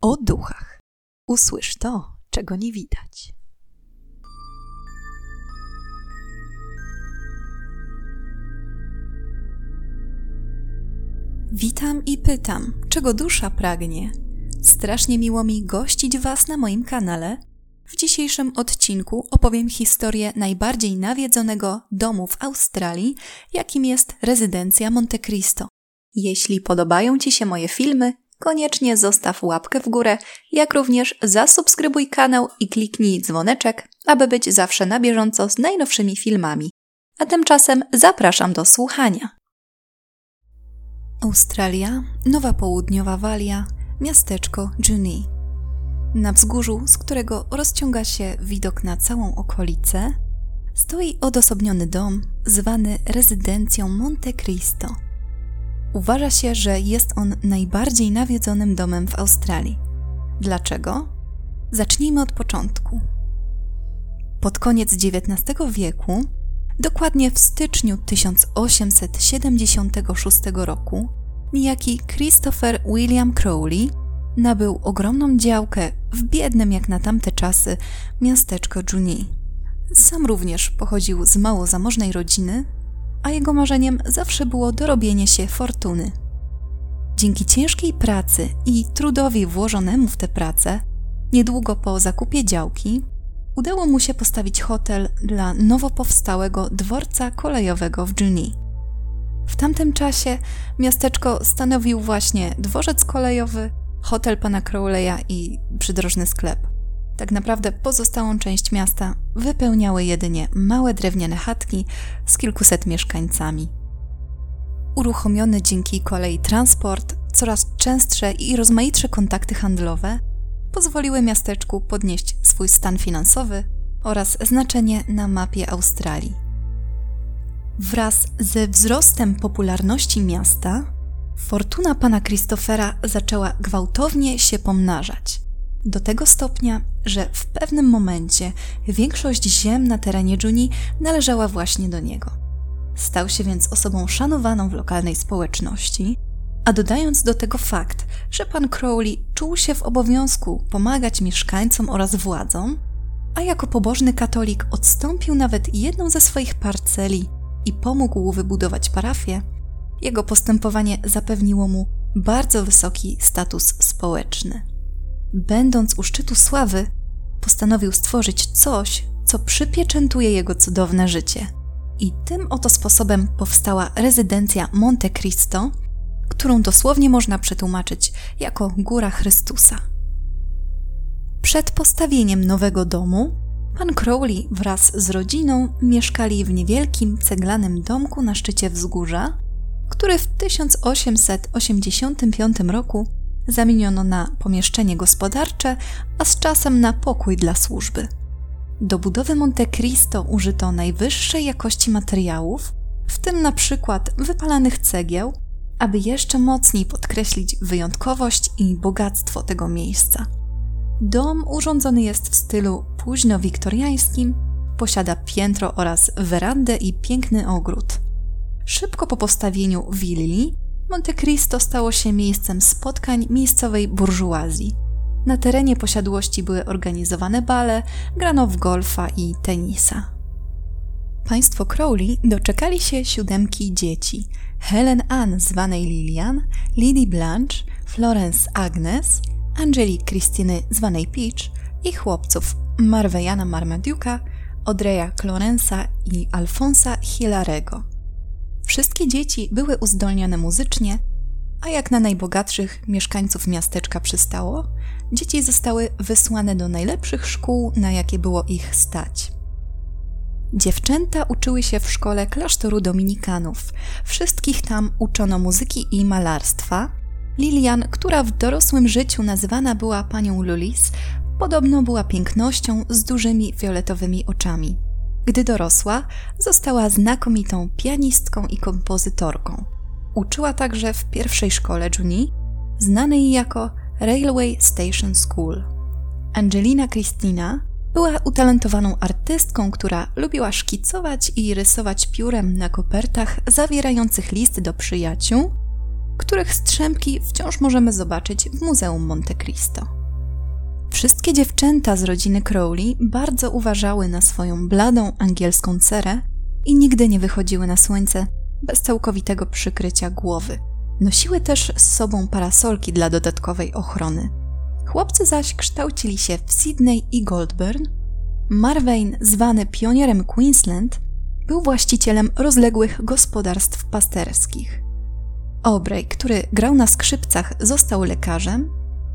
o duchach. Usłysz to, czego nie widać. Witam i pytam, czego dusza pragnie. Strasznie miło mi gościć Was na moim kanale. W dzisiejszym odcinku opowiem historię najbardziej nawiedzonego domu w Australii, jakim jest rezydencja Monte Cristo. Jeśli podobają Ci się moje filmy, koniecznie zostaw łapkę w górę, jak również zasubskrybuj kanał i kliknij dzwoneczek, aby być zawsze na bieżąco z najnowszymi filmami. A tymczasem zapraszam do słuchania. Australia, Nowa Południowa Walia, miasteczko Junee. Na wzgórzu, z którego rozciąga się widok na całą okolicę, stoi odosobniony dom zwany rezydencją Monte Cristo. Uważa się, że jest on najbardziej nawiedzonym domem w Australii. Dlaczego? Zacznijmy od początku. Pod koniec XIX wieku, dokładnie w styczniu 1876 roku, niejaki Christopher William Crowley nabył ogromną działkę w biednym jak na tamte czasy miasteczko Junee. Sam również pochodził z mało zamożnej rodziny, a jego marzeniem zawsze było dorobienie się fortuny. Dzięki ciężkiej pracy i trudowi włożonemu w tę pracę, niedługo po zakupie działki, udało mu się postawić hotel dla nowo powstałego dworca kolejowego w Junee. W tamtym czasie miasteczko stanowił właśnie dworzec kolejowy, hotel pana Crowleya i przydrożny sklep. Tak naprawdę pozostałą część miasta wypełniały jedynie małe drewniane chatki z kilkuset mieszkańcami. Uruchomiony dzięki kolei transport, coraz częstsze i rozmaitsze kontakty handlowe pozwoliły miasteczku podnieść swój stan finansowy oraz znaczenie na mapie Australii. Wraz ze wzrostem popularności miasta, fortuna pana Christophera zaczęła gwałtownie się pomnażać. Do tego stopnia, że w pewnym momencie większość ziem na terenie Juni należała właśnie do niego. Stał się więc osobą szanowaną w lokalnej społeczności, a dodając do tego fakt, że pan Crowley czuł się w obowiązku pomagać mieszkańcom oraz władzom, a jako pobożny katolik odstąpił nawet jedną ze swoich parceli i pomógł wybudować parafię, jego postępowanie zapewniło mu bardzo wysoki status społeczny. Będąc u szczytu sławy, postanowił stworzyć coś, co przypieczętuje jego cudowne życie. I tym oto sposobem powstała rezydencja Monte Cristo, którą dosłownie można przetłumaczyć jako Góra Chrystusa. Przed postawieniem nowego domu, pan Crowley wraz z rodziną mieszkali w niewielkim ceglanym domku na szczycie wzgórza, który w 1885 roku zamieniono na pomieszczenie gospodarcze, a z czasem na pokój dla służby. Do budowy Monte Cristo użyto najwyższej jakości materiałów, w tym na przykład wypalanych cegieł, aby jeszcze mocniej podkreślić wyjątkowość i bogactwo tego miejsca. Dom urządzony jest w stylu późno-wiktoriańskim, posiada piętro oraz werandę i piękny ogród. Szybko po postawieniu willi, Monte Cristo stało się miejscem spotkań miejscowej burżuazji. Na terenie posiadłości były organizowane bale, grano w golfa i tenisa. Państwo Crowley doczekali się siódemki dzieci: Helen Ann zwanej Lilian, Lily Blanche, Florence Agnes, Angeli Krystyny zwanej Peach i chłopców Marvejana Marmaduke'a, Odreja Clorensa i Alfonsa Hilarego. Wszystkie dzieci były uzdolnione muzycznie, a jak na najbogatszych mieszkańców miasteczka przystało, dzieci zostały wysłane do najlepszych szkół, na jakie było ich stać. Dziewczęta uczyły się w szkole klasztoru dominikanów. Wszystkich tam uczono muzyki i malarstwa. Lilian, która w dorosłym życiu nazywana była panią Lulis, podobno była pięknością z dużymi fioletowymi oczami. Gdy dorosła, została znakomitą pianistką i kompozytorką. Uczyła także w pierwszej szkole Juni, znanej jako Railway Station School. Angelina Christina była utalentowaną artystką, która lubiła szkicować i rysować piórem na kopertach zawierających list do przyjaciół, których strzępki wciąż możemy zobaczyć w Muzeum Monte Cristo. Wszystkie dziewczęta z rodziny Crowley bardzo uważały na swoją bladą angielską cerę i nigdy nie wychodziły na słońce bez całkowitego przykrycia głowy. Nosiły też z sobą parasolki dla dodatkowej ochrony. Chłopcy zaś kształcili się w Sydney i Goldburn. Marvane, zwany pionierem Queensland, był właścicielem rozległych gospodarstw pasterskich. Aubrey, który grał na skrzypcach, został lekarzem,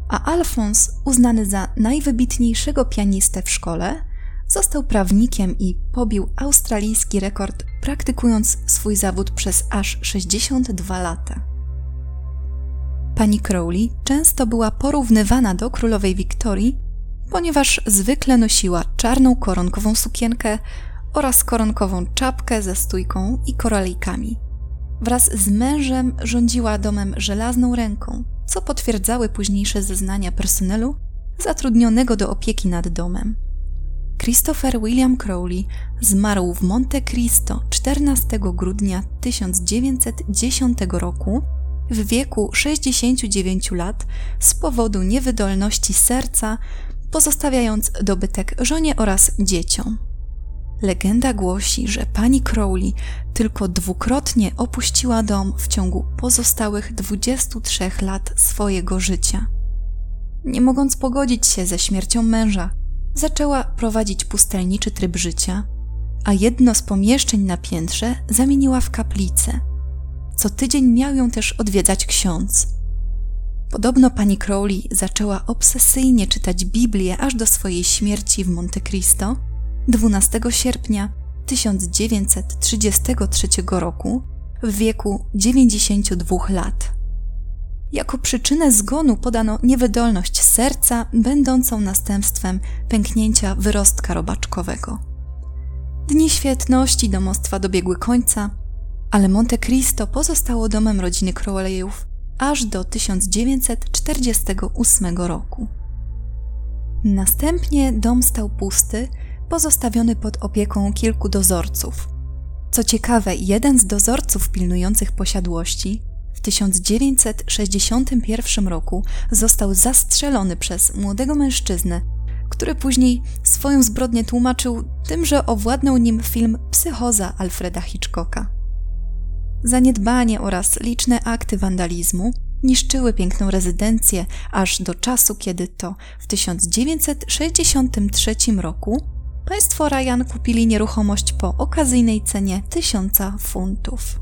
a Alphonse, uznany za najwybitniejszego pianistę w szkole, został prawnikiem i pobił australijski rekord, praktykując swój zawód przez aż 62 lata. Pani Crowley często była porównywana do królowej Wiktorii, ponieważ zwykle nosiła czarną koronkową sukienkę oraz koronkową czapkę ze stójką i koralikami. Wraz z mężem rządziła domem żelazną ręką, co potwierdzały późniejsze zeznania personelu zatrudnionego do opieki nad domem. Christopher William Crowley zmarł w Monte Cristo 14 grudnia 1910 roku w wieku 69 lat z powodu niewydolności serca, pozostawiając dobytek żonie oraz dzieciom. Legenda głosi, że pani Crowley tylko dwukrotnie opuściła dom w ciągu pozostałych 23 lat swojego życia. Nie mogąc pogodzić się ze śmiercią męża, zaczęła prowadzić pustelniczy tryb życia, a jedno z pomieszczeń na piętrze zamieniła w kaplicę. Co tydzień miał ją też odwiedzać ksiądz. Podobno pani Crowley zaczęła obsesyjnie czytać Biblię aż do swojej śmierci w Monte Cristo 12 sierpnia 1933 roku w wieku 92 lat. Jako przyczynę zgonu podano niewydolność serca, będącą następstwem pęknięcia wyrostka robaczkowego. Dni świetności domostwa dobiegły końca, ale Monte Cristo pozostało domem rodziny Crowleyów aż do 1948 roku. Następnie dom stał pusty, pozostawiony pod opieką kilku dozorców. Co ciekawe, jeden z dozorców pilnujących posiadłości w 1961 roku został zastrzelony przez młodego mężczyznę, który później swoją zbrodnię tłumaczył tym, że owładnął nim film Psychoza Alfreda Hitchcocka. Zaniedbanie oraz liczne akty wandalizmu niszczyły piękną rezydencję aż do czasu, kiedy to w 1963 roku państwo Ryan kupili nieruchomość po okazyjnej cenie tysiąca funtów.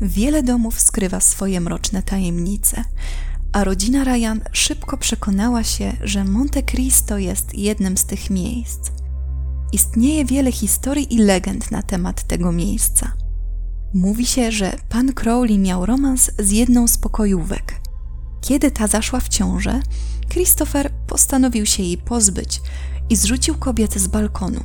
Wiele domów skrywa swoje mroczne tajemnice, a rodzina Ryan szybko przekonała się, że Monte Cristo jest jednym z tych miejsc. Istnieje wiele historii i legend na temat tego miejsca. Mówi się, że pan Crowley miał romans z jedną z pokojówek. Kiedy ta zaszła w ciążę, Christopher postanowił się jej pozbyć i zrzucił kobietę z balkonu.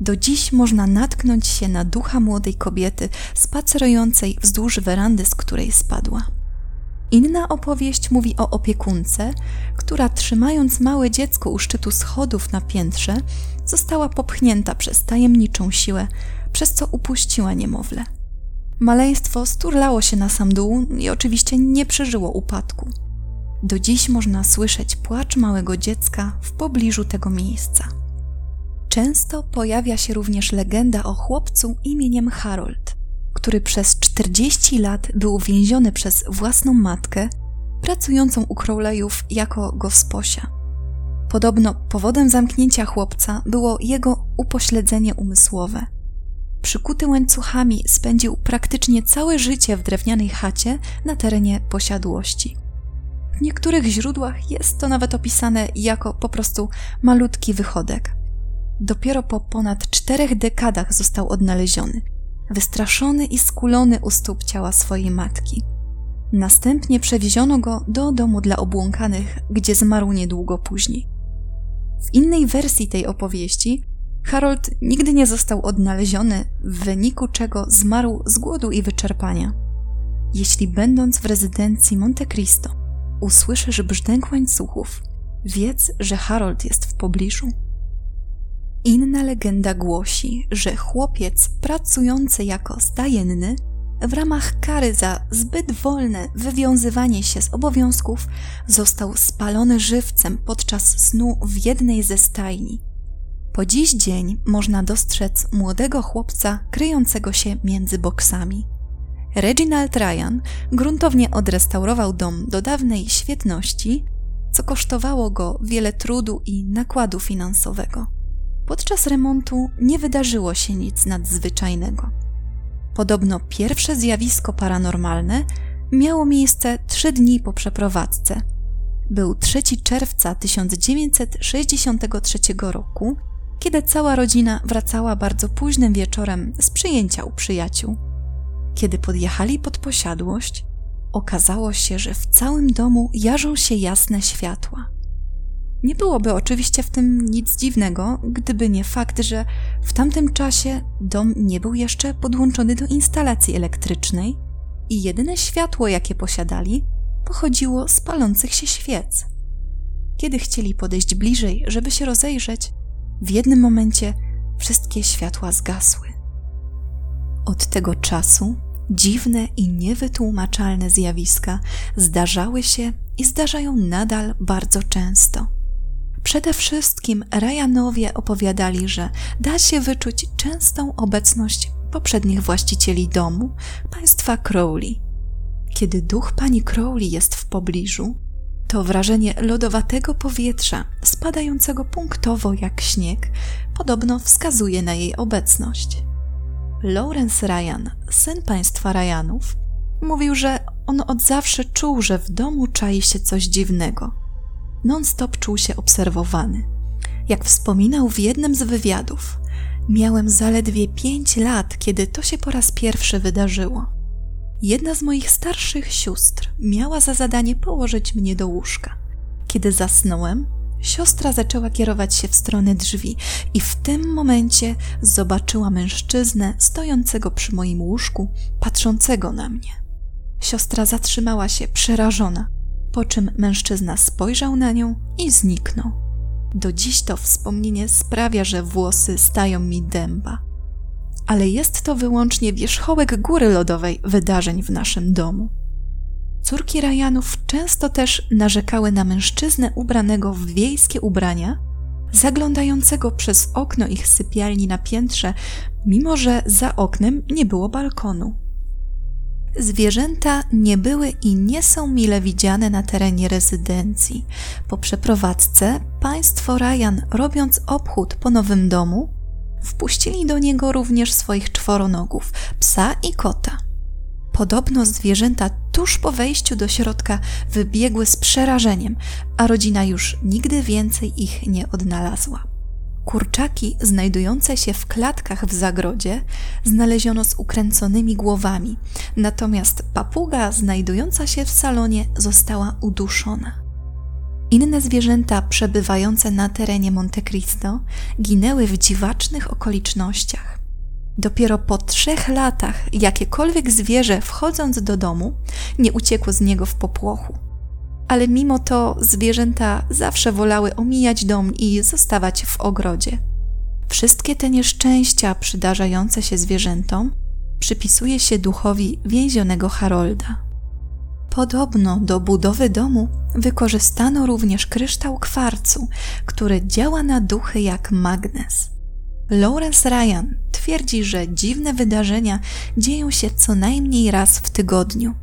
Do dziś można natknąć się na ducha młodej kobiety spacerującej wzdłuż werandy, z której spadła. Inna opowieść mówi o opiekunce, która trzymając małe dziecko u szczytu schodów na piętrze, została popchnięta przez tajemniczą siłę, przez co upuściła niemowlę. Maleństwo sturlało się na sam dół i oczywiście nie przeżyło upadku. Do dziś można słyszeć płacz małego dziecka w pobliżu tego miejsca. Często pojawia się również legenda o chłopcu imieniem Harold, który przez 40 lat był więziony przez własną matkę, pracującą u Crowleyów jako gosposia. Podobno powodem zamknięcia chłopca było jego upośledzenie umysłowe. Przykuty łańcuchami spędził praktycznie całe życie w drewnianej chacie na terenie posiadłości. W niektórych źródłach jest to nawet opisane jako po prostu malutki wychodek. Dopiero po ponad czterech dekadach został odnaleziony, wystraszony i skulony u stóp ciała swojej matki. Następnie przewieziono go do domu dla obłąkanych, gdzie zmarł niedługo później. W innej wersji tej opowieści Harold nigdy nie został odnaleziony, w wyniku czego zmarł z głodu i wyczerpania. Jeśli będąc w rezydencji Monte Cristo usłyszysz brzdęk łańcuchów, wiedz, że Harold jest w pobliżu. Inna legenda głosi, że chłopiec pracujący jako stajenny w ramach kary za zbyt wolne wywiązywanie się z obowiązków został spalony żywcem podczas snu w jednej ze stajni. Po dziś dzień można dostrzec młodego chłopca kryjącego się między boksami. Reginald Ryan gruntownie odrestaurował dom do dawnej świetności, co kosztowało go wiele trudu i nakładu finansowego. Podczas remontu nie wydarzyło się nic nadzwyczajnego. Podobno pierwsze zjawisko paranormalne miało miejsce trzy dni po przeprowadzce. Był 3 czerwca 1963 roku, kiedy cała rodzina wracała bardzo późnym wieczorem z przyjęcia u przyjaciół. Kiedy podjechali pod posiadłość, okazało się, że w całym domu jarzą się jasne światła. Nie byłoby oczywiście w tym nic dziwnego, gdyby nie fakt, że w tamtym czasie dom nie był jeszcze podłączony do instalacji elektrycznej i jedyne światło, jakie posiadali, pochodziło z palących się świec. Kiedy chcieli podejść bliżej, żeby się rozejrzeć, w jednym momencie wszystkie światła zgasły. Od tego czasu dziwne i niewytłumaczalne zjawiska zdarzały się i zdarzają nadal bardzo często. Przede wszystkim Ryanowie opowiadali, że da się wyczuć częstą obecność poprzednich właścicieli domu, państwa Crowley. Kiedy duch pani Crowley jest w pobliżu, to wrażenie lodowatego powietrza, spadającego punktowo jak śnieg, podobno wskazuje na jej obecność. Lawrence Ryan, syn państwa Ryanów, mówił, że on od zawsze czuł, że w domu czai się coś dziwnego. Non-stop czuł się obserwowany. Jak wspominał w jednym z wywiadów, miałem zaledwie pięć lat, kiedy to się po raz pierwszy wydarzyło. Jedna z moich starszych sióstr miała za zadanie położyć mnie do łóżka. Kiedy zasnąłem, Siostra zaczęła kierować się w stronę drzwi i w tym momencie zobaczyła mężczyznę stojącego przy moim łóżku, patrzącego na mnie. Siostra zatrzymała się przerażona, po czym mężczyzna spojrzał na nią i zniknął. Do dziś to wspomnienie sprawia, że włosy stają mi dęba. Ale jest to wyłącznie wierzchołek góry lodowej wydarzeń w naszym domu. Córki Rajanów często też narzekały na mężczyznę ubranego w wiejskie ubrania, zaglądającego przez okno ich sypialni na piętrze, mimo że za oknem nie było balkonu. Zwierzęta nie były i nie są mile widziane na terenie rezydencji. Po przeprowadzce państwo Ryan, robiąc obchód po nowym domu, wpuścili do niego również swoich czworonogów, psa i kota. Podobno zwierzęta tuż po wejściu do środka wybiegły z przerażeniem, a rodzina już nigdy więcej ich nie odnalazła. Kurczaki znajdujące się w klatkach w zagrodzie znaleziono z ukręconymi głowami, natomiast papuga znajdująca się w salonie została uduszona. Inne zwierzęta przebywające na terenie Monte Cristo ginęły w dziwacznych okolicznościach. Dopiero po trzech latach jakiekolwiek zwierzę wchodząc do domu nie uciekło z niego w popłochu. Ale mimo to zwierzęta zawsze wolały omijać dom i zostawać w ogrodzie. Wszystkie te nieszczęścia przydarzające się zwierzętom przypisuje się duchowi więzionego Harolda. Podobno do budowy domu wykorzystano również kryształ kwarcu, który działa na duchy jak magnes. Lawrence Ryan twierdzi, że dziwne wydarzenia dzieją się co najmniej raz w tygodniu.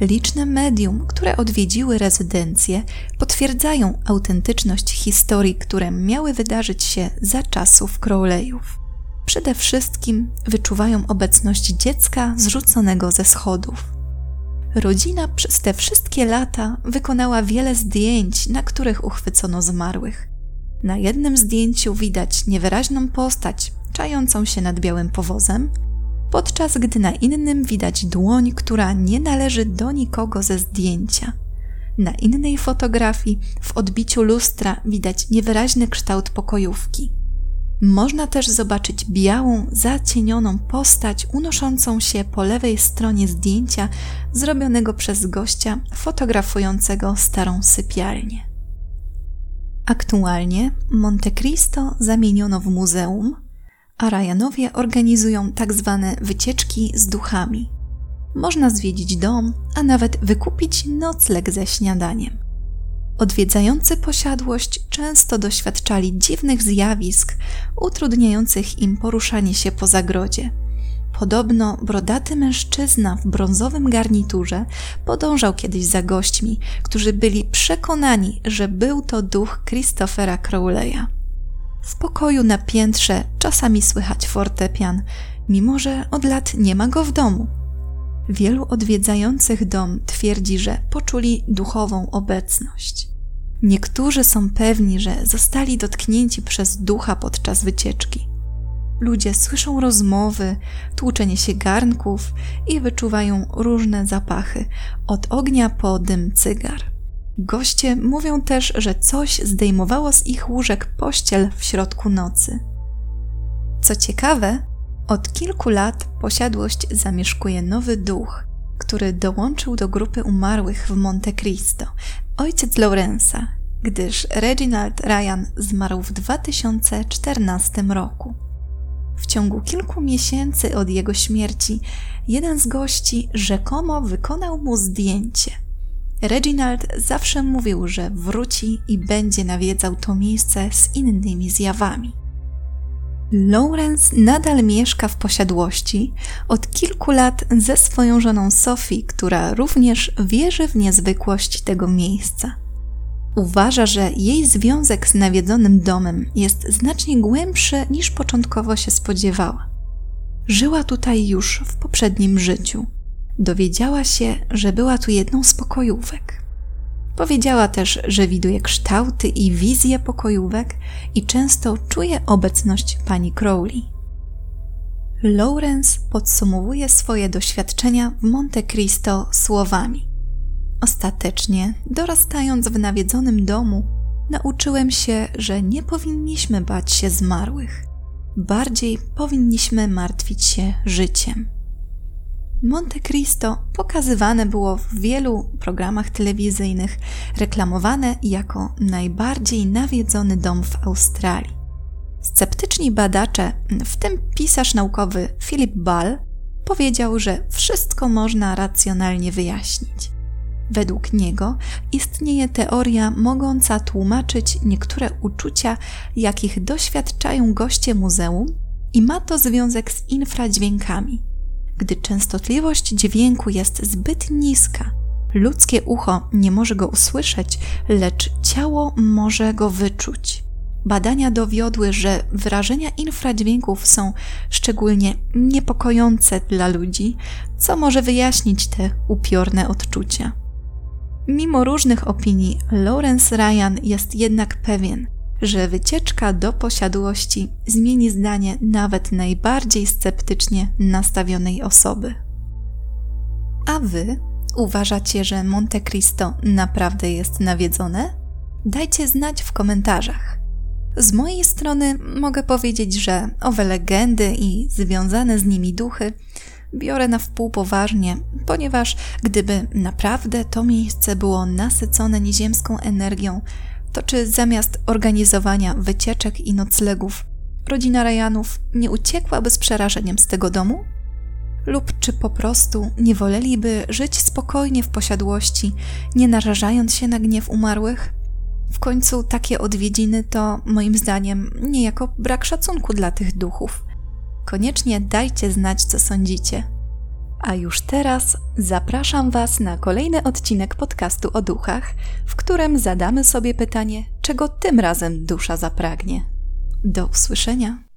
Liczne medium, które odwiedziły rezydencję, potwierdzają autentyczność historii, które miały wydarzyć się za czasów Crowleyów. Przede wszystkim wyczuwają obecność dziecka zrzuconego ze schodów. Rodzina przez te wszystkie lata wykonała wiele zdjęć, na których uchwycono zmarłych. Na jednym zdjęciu widać niewyraźną postać czającą się nad białym powozem, podczas gdy na innym widać dłoń, która nie należy do nikogo ze zdjęcia. Na innej fotografii w odbiciu lustra widać niewyraźny kształt pokojówki. Można też zobaczyć białą, zacienioną postać unoszącą się po lewej stronie zdjęcia zrobionego przez gościa fotografującego starą sypialnię. Aktualnie Monte Cristo zamieniono w muzeum, a Ryanowie organizują tak zwane wycieczki z duchami. można zwiedzić dom, a nawet wykupić nocleg ze śniadaniem. Odwiedzający posiadłość często doświadczali dziwnych zjawisk, utrudniających im poruszanie się po zagrodzie. Podobno brodaty mężczyzna w brązowym garniturze podążał kiedyś za gośćmi, którzy byli przekonani, że był to duch Christophera Crowleya. W pokoju na piętrze czasami słychać fortepian, mimo że od lat nie ma go w domu. Wielu odwiedzających dom twierdzi, że poczuli duchową obecność. Niektórzy są pewni, że zostali dotknięci przez ducha podczas wycieczki. Ludzie słyszą rozmowy, tłuczenie się garnków i wyczuwają różne zapachy, od ognia po dym cygar. Goście mówią też, że coś zdejmowało z ich łóżek pościel w środku nocy. Co ciekawe, od kilku lat posiadłość zamieszkuje nowy duch, który dołączył do grupy umarłych w Monte Cristo, ojciec Lorenza, gdyż Reginald Ryan zmarł w 2014 roku. W ciągu kilku miesięcy od jego śmierci jeden z gości rzekomo wykonał mu zdjęcie. Reginald zawsze mówił, że wróci i będzie nawiedzał to miejsce z innymi zjawami. Lawrence nadal mieszka w posiadłości od kilku lat ze swoją żoną Sophie, która również wierzy w niezwykłość tego miejsca. Uważa, że jej związek z nawiedzonym domem jest znacznie głębszy niż początkowo się spodziewała. Żyła tutaj już w poprzednim życiu. Dowiedziała się, że była tu jedną z pokojówek. Powiedziała też, że widuje kształty i wizje pokojówek i często czuje obecność pani Crowley. Lawrence podsumowuje swoje doświadczenia w Monte Cristo słowami. Ostatecznie, dorastając w nawiedzonym domu, nauczyłem się, że nie powinniśmy bać się zmarłych. Bardziej powinniśmy martwić się życiem. Monte Cristo pokazywane było w wielu programach telewizyjnych, reklamowane jako najbardziej nawiedzony dom w Australii. Sceptyczni badacze, w tym pisarz naukowy Philip Ball, powiedział, że wszystko można racjonalnie wyjaśnić. Według niego istnieje teoria mogąca tłumaczyć niektóre uczucia, jakich doświadczają goście muzeum, i ma to związek z infradźwiękami. Gdy częstotliwość dźwięku jest zbyt niska, ludzkie ucho nie może go usłyszeć, lecz ciało może go wyczuć. Badania dowiodły, że wyrażenia infradźwięków są szczególnie niepokojące dla ludzi, co może wyjaśnić te upiorne odczucia. Mimo różnych opinii, Lawrence Ryan jest jednak pewien, że wycieczka do posiadłości zmieni zdanie nawet najbardziej sceptycznie nastawionej osoby. A wy uważacie, że Monte Cristo naprawdę jest nawiedzone? Dajcie znać w komentarzach. Z mojej strony mogę powiedzieć, że owe legendy i związane z nimi duchy biorę na wpół poważnie, ponieważ gdyby naprawdę to miejsce było nasycone nieziemską energią, to czy zamiast organizowania wycieczek i noclegów, rodzina Ryanów nie uciekłaby z przerażeniem z tego domu? Lub czy po prostu nie woleliby żyć spokojnie w posiadłości, nie narażając się na gniew umarłych? W końcu takie odwiedziny to, moim zdaniem, niejako brak szacunku dla tych duchów. Koniecznie dajcie znać, co sądzicie. A już teraz zapraszam Was na kolejny odcinek podcastu o duchach, w którym zadamy sobie pytanie, czego tym razem dusza zapragnie. Do usłyszenia.